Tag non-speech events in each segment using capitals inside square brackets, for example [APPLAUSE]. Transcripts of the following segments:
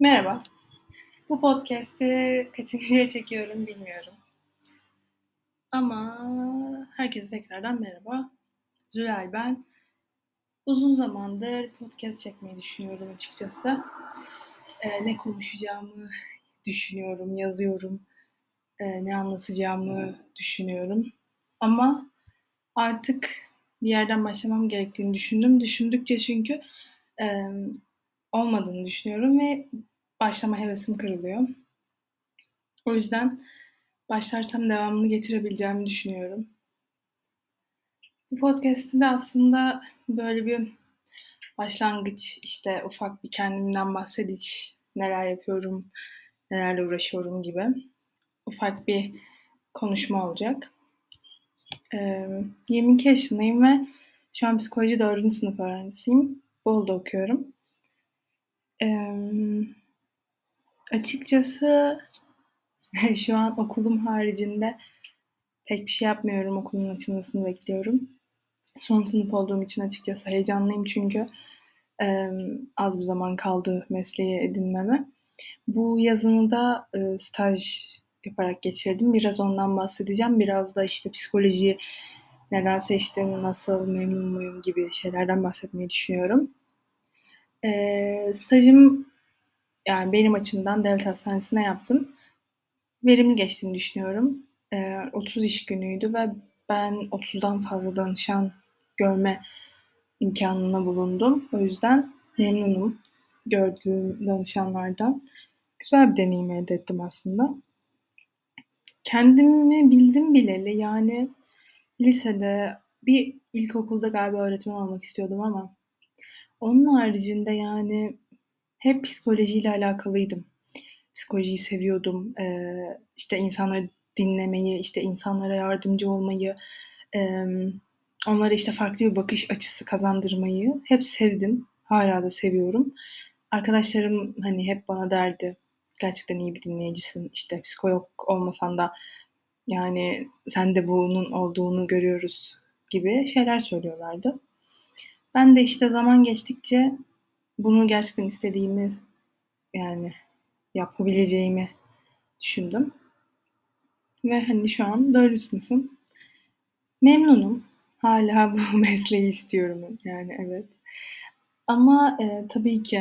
Merhaba. Bu podcast'i kaçıncıya [LAUGHS] çekiyorum bilmiyorum. Ama herkese tekrardan merhaba. Zülal ben. Uzun zamandır podcast çekmeyi düşünüyorum açıkçası. Ee, ne konuşacağımı düşünüyorum, yazıyorum. Ee, ne anlatacağımı düşünüyorum. Ama artık bir yerden başlamam gerektiğini düşündüm. Düşündükçe çünkü e, olmadığını düşünüyorum ve başlama hevesim kırılıyor. O yüzden başlarsam devamını getirebileceğimi düşünüyorum. Bu podcast'te de aslında böyle bir başlangıç, işte ufak bir kendimden bahsediş, neler yapıyorum, nelerle uğraşıyorum gibi ufak bir konuşma olacak. Ee, 22 yaşındayım ve şu an psikoloji 4. sınıf öğrencisiyim. Bolu'da okuyorum. Ee, açıkçası [LAUGHS] şu an okulum haricinde pek bir şey yapmıyorum. Okulun açılmasını bekliyorum. Son sınıf olduğum için açıkçası heyecanlıyım çünkü e, az bir zaman kaldı mesleği edinmeme. Bu yazını da e, staj yaparak geçirdim. Biraz ondan bahsedeceğim. Biraz da işte psikolojiyi neden seçtim, nasıl, memnun muyum gibi şeylerden bahsetmeyi düşünüyorum. E, stajım yani benim açımdan devlet hastanesine yaptım. Verimli geçtiğini düşünüyorum. E, 30 iş günüydü ve ben 30'dan fazla danışan görme imkanına bulundum. O yüzden memnunum gördüğüm danışanlardan. Güzel bir deneyim elde ettim aslında. Kendimi bildim bileli yani lisede bir ilkokulda galiba öğretmen olmak istiyordum ama onun haricinde yani hep psikolojiyle alakalıydım. Psikolojiyi seviyordum. Ee, işte insanları dinlemeyi, işte insanlara yardımcı olmayı, e, onlara işte farklı bir bakış açısı kazandırmayı hep sevdim. Hala da seviyorum. Arkadaşlarım hani hep bana derdi gerçekten iyi bir dinleyicisin. İşte psikolog olmasan da yani sen de bunun olduğunu görüyoruz gibi şeyler söylüyorlardı. Ben de işte zaman geçtikçe bunu gerçekten istediğimi yani yapabileceğimi düşündüm. Ve hani şu an 4. sınıfım. Memnunum. Hala bu [LAUGHS] mesleği istiyorum yani evet. Ama e, tabii ki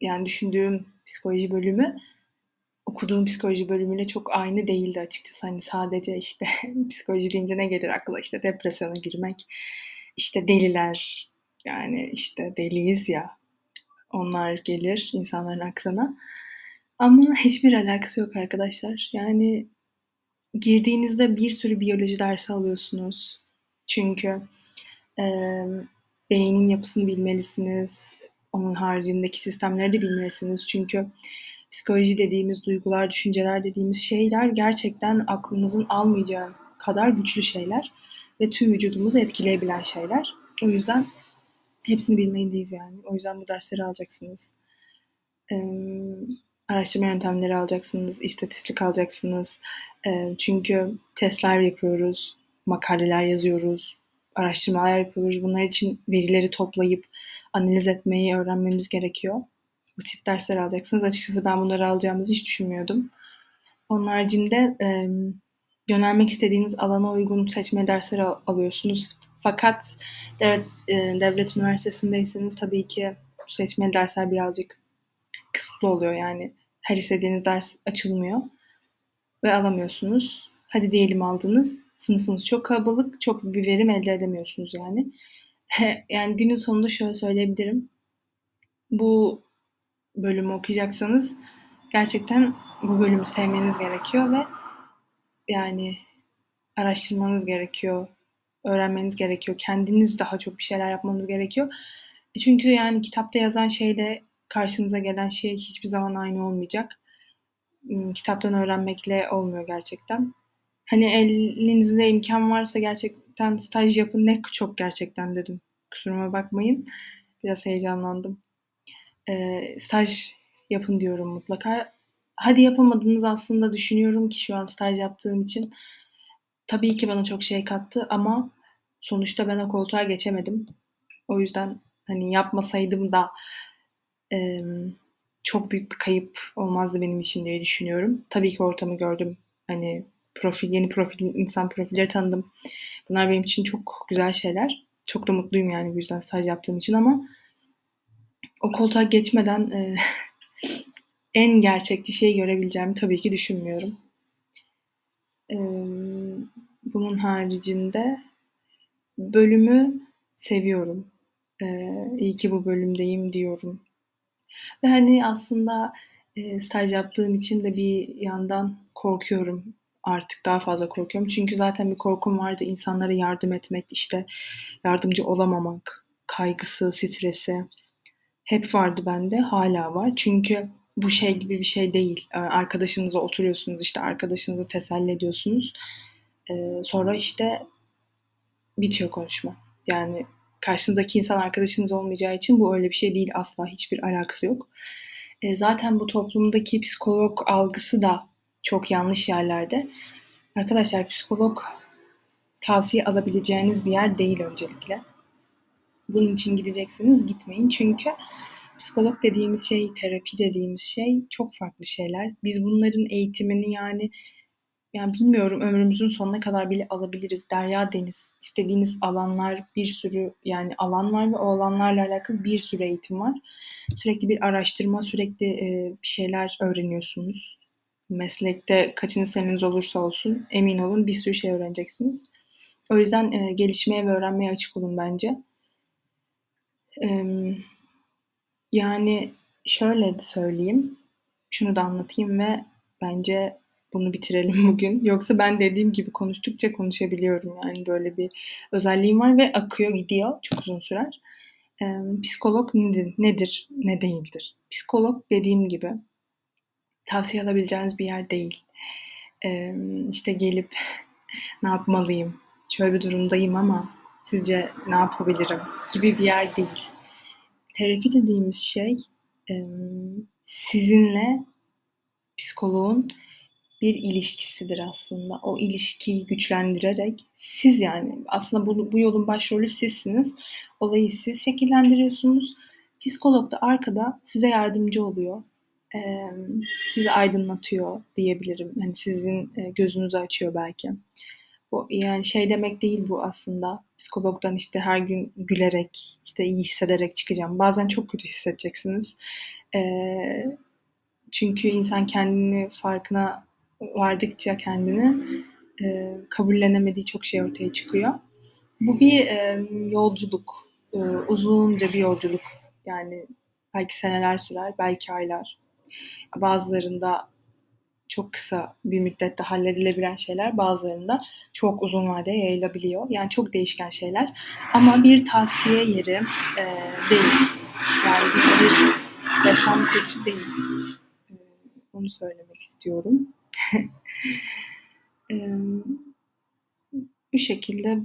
yani düşündüğüm psikoloji bölümü okuduğum psikoloji bölümüyle çok aynı değildi açıkçası. Hani sadece işte [LAUGHS] psikoloji deyince ne gelir akla? İşte depresyona girmek, işte deliler, yani işte deliyiz ya onlar gelir insanların aklına. Ama hiçbir alakası yok arkadaşlar. Yani girdiğinizde bir sürü biyoloji dersi alıyorsunuz. Çünkü e, beynin yapısını bilmelisiniz. Onun haricindeki sistemleri de bilmelisiniz. Çünkü psikoloji dediğimiz, duygular, düşünceler dediğimiz şeyler gerçekten aklınızın almayacağı kadar güçlü şeyler ve tüm vücudumuzu etkileyebilen şeyler. O yüzden hepsini bilmeliyiz yani. O yüzden bu dersleri alacaksınız. Ee, araştırma yöntemleri alacaksınız, istatistik alacaksınız. Ee, çünkü testler yapıyoruz, makaleler yazıyoruz, araştırmalar yapıyoruz. Bunlar için verileri toplayıp analiz etmeyi öğrenmemiz gerekiyor. Bu tip dersler alacaksınız. Açıkçası ben bunları alacağımızı hiç düşünmüyordum. Onun haricinde e, yönelmek istediğiniz alana uygun seçme dersleri alıyorsunuz. Fakat devlet, e, devlet üniversitesindeyseniz tabii ki seçmeli dersler birazcık kısıtlı oluyor yani. Her istediğiniz ders açılmıyor ve alamıyorsunuz. Hadi diyelim aldınız. Sınıfınız çok kalabalık, çok bir verim elde edemiyorsunuz yani. [LAUGHS] yani günün sonunda şöyle söyleyebilirim. Bu bölümü okuyacaksanız gerçekten bu bölümü sevmeniz gerekiyor ve yani araştırmanız gerekiyor, öğrenmeniz gerekiyor. Kendiniz daha çok bir şeyler yapmanız gerekiyor. E çünkü yani kitapta yazan şeyle karşınıza gelen şey hiçbir zaman aynı olmayacak. Hmm, kitaptan öğrenmekle olmuyor gerçekten. Hani elinizde imkan varsa gerçekten staj yapın. Ne çok gerçekten dedim. Kusuruma bakmayın. Biraz heyecanlandım. E, staj yapın diyorum mutlaka. Hadi yapamadınız aslında düşünüyorum ki şu an staj yaptığım için. Tabii ki bana çok şey kattı ama sonuçta ben o koltuğa geçemedim. O yüzden hani yapmasaydım da e, çok büyük bir kayıp olmazdı benim için diye düşünüyorum. Tabii ki ortamı gördüm. Hani profil, yeni profil, insan profilleri tanıdım. Bunlar benim için çok güzel şeyler. Çok da mutluyum yani bu yüzden staj yaptığım için ama o koltuğa geçmeden e, en gerçekçi şeyi görebileceğimi tabii ki düşünmüyorum. E, bunun haricinde bölümü seviyorum. E, iyi ki bu bölümdeyim diyorum. Ve hani aslında e, staj yaptığım için de bir yandan korkuyorum. Artık daha fazla korkuyorum. Çünkü zaten bir korkum vardı. insanlara yardım etmek, işte yardımcı olamamak, kaygısı, stresi hep vardı bende. Hala var. Çünkü bu şey gibi bir şey değil. Arkadaşınızla oturuyorsunuz, işte arkadaşınızı teselli ediyorsunuz. Sonra işte bitiyor konuşma. Yani karşınızdaki insan arkadaşınız olmayacağı için bu öyle bir şey değil asla hiçbir alakası yok. E, zaten bu toplumdaki psikolog algısı da çok yanlış yerlerde. Arkadaşlar psikolog tavsiye alabileceğiniz bir yer değil öncelikle. Bunun için gideceksiniz gitmeyin çünkü psikolog dediğimiz şey, terapi dediğimiz şey çok farklı şeyler. Biz bunların eğitimini yani yani bilmiyorum ömrümüzün sonuna kadar bile alabiliriz. Derya deniz. istediğiniz alanlar bir sürü yani alan var ve o alanlarla alakalı bir sürü eğitim var. Sürekli bir araştırma, sürekli e, bir şeyler öğreniyorsunuz. Meslekte kaçıncı seneniz olursa olsun emin olun bir sürü şey öğreneceksiniz. O yüzden e, gelişmeye ve öğrenmeye açık olun bence. E, yani şöyle de söyleyeyim. Şunu da anlatayım ve bence bunu bitirelim [LAUGHS] bugün. Yoksa ben dediğim gibi konuştukça konuşabiliyorum. Yani böyle bir özelliğim var ve akıyor gidiyor. Çok uzun sürer. Ee, psikolog nedir, nedir, ne değildir? Psikolog dediğim gibi tavsiye alabileceğiniz bir yer değil. Ee, işte gelip [LAUGHS] ne yapmalıyım, şöyle bir durumdayım ama sizce ne yapabilirim gibi bir yer değil. Terapi dediğimiz şey sizinle psikoloğun bir ilişkisidir aslında. O ilişkiyi güçlendirerek siz yani aslında bu, bu yolun başrolü sizsiniz. Olayı siz şekillendiriyorsunuz. Psikolog da arkada size yardımcı oluyor. Ee, sizi aydınlatıyor diyebilirim. Yani sizin gözünüzü açıyor belki. Bu yani şey demek değil bu aslında. Psikologdan işte her gün gülerek, işte iyi hissederek çıkacağım. Bazen çok kötü hissedeceksiniz. Ee, çünkü insan kendini farkına vardıkça kendini e, kabullenemediği çok şey ortaya çıkıyor. Bu bir e, yolculuk, e, uzunca bir yolculuk. Yani belki seneler sürer, belki aylar. Bazılarında çok kısa bir müddette halledilebilen şeyler, bazılarında çok uzun vadeye yayılabiliyor. Yani çok değişken şeyler. Ama bir tavsiye yeri e, değil. Yani biz bir yaşam koçu değiliz. E, onu söylemek istiyorum. [LAUGHS] bu şekilde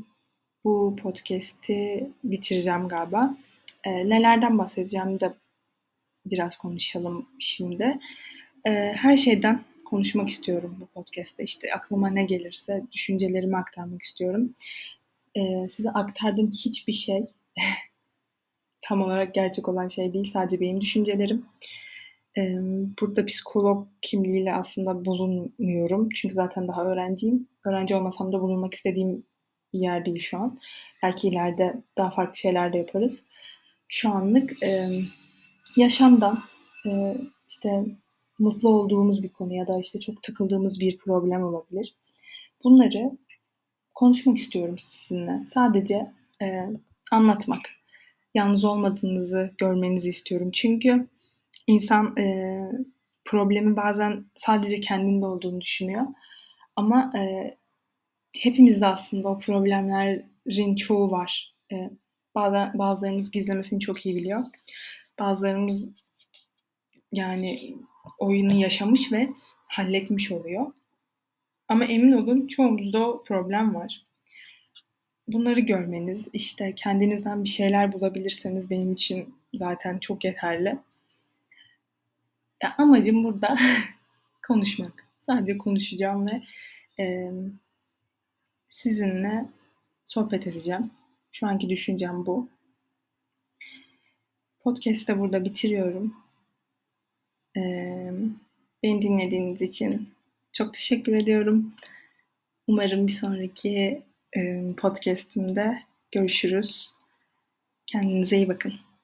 bu podcast'i bitireceğim galiba. nelerden bahsedeceğim de biraz konuşalım şimdi. her şeyden konuşmak istiyorum bu podcast'te. İşte aklıma ne gelirse düşüncelerimi aktarmak istiyorum. size aktardığım hiçbir şey [LAUGHS] tam olarak gerçek olan şey değil. Sadece benim düşüncelerim burada psikolog kimliğiyle aslında bulunmuyorum. Çünkü zaten daha öğrenciyim. Öğrenci olmasam da bulunmak istediğim bir yer değil şu an. Belki ileride daha farklı şeyler de yaparız. Şu anlık e, yaşamdan e, işte mutlu olduğumuz bir konu ya da işte çok takıldığımız bir problem olabilir. Bunları konuşmak istiyorum sizinle. Sadece e, anlatmak. Yalnız olmadığınızı görmenizi istiyorum. Çünkü İnsan e, problemi bazen sadece kendinde olduğunu düşünüyor. Ama e, hepimizde aslında o problemlerin çoğu var. E, bazen bazılarımız gizlemesini çok iyi biliyor. Bazılarımız yani oyunu yaşamış ve halletmiş oluyor. Ama emin olun çoğumuzda o problem var. Bunları görmeniz, işte kendinizden bir şeyler bulabilirseniz benim için zaten çok yeterli. Ya amacım burada [LAUGHS] konuşmak. Sadece konuşacağım ve e, sizinle sohbet edeceğim. Şu anki düşüncem bu. Podcast'ı burada bitiriyorum. Ee, beni dinlediğiniz için çok teşekkür ediyorum. Umarım bir sonraki podcastimde görüşürüz. Kendinize iyi bakın.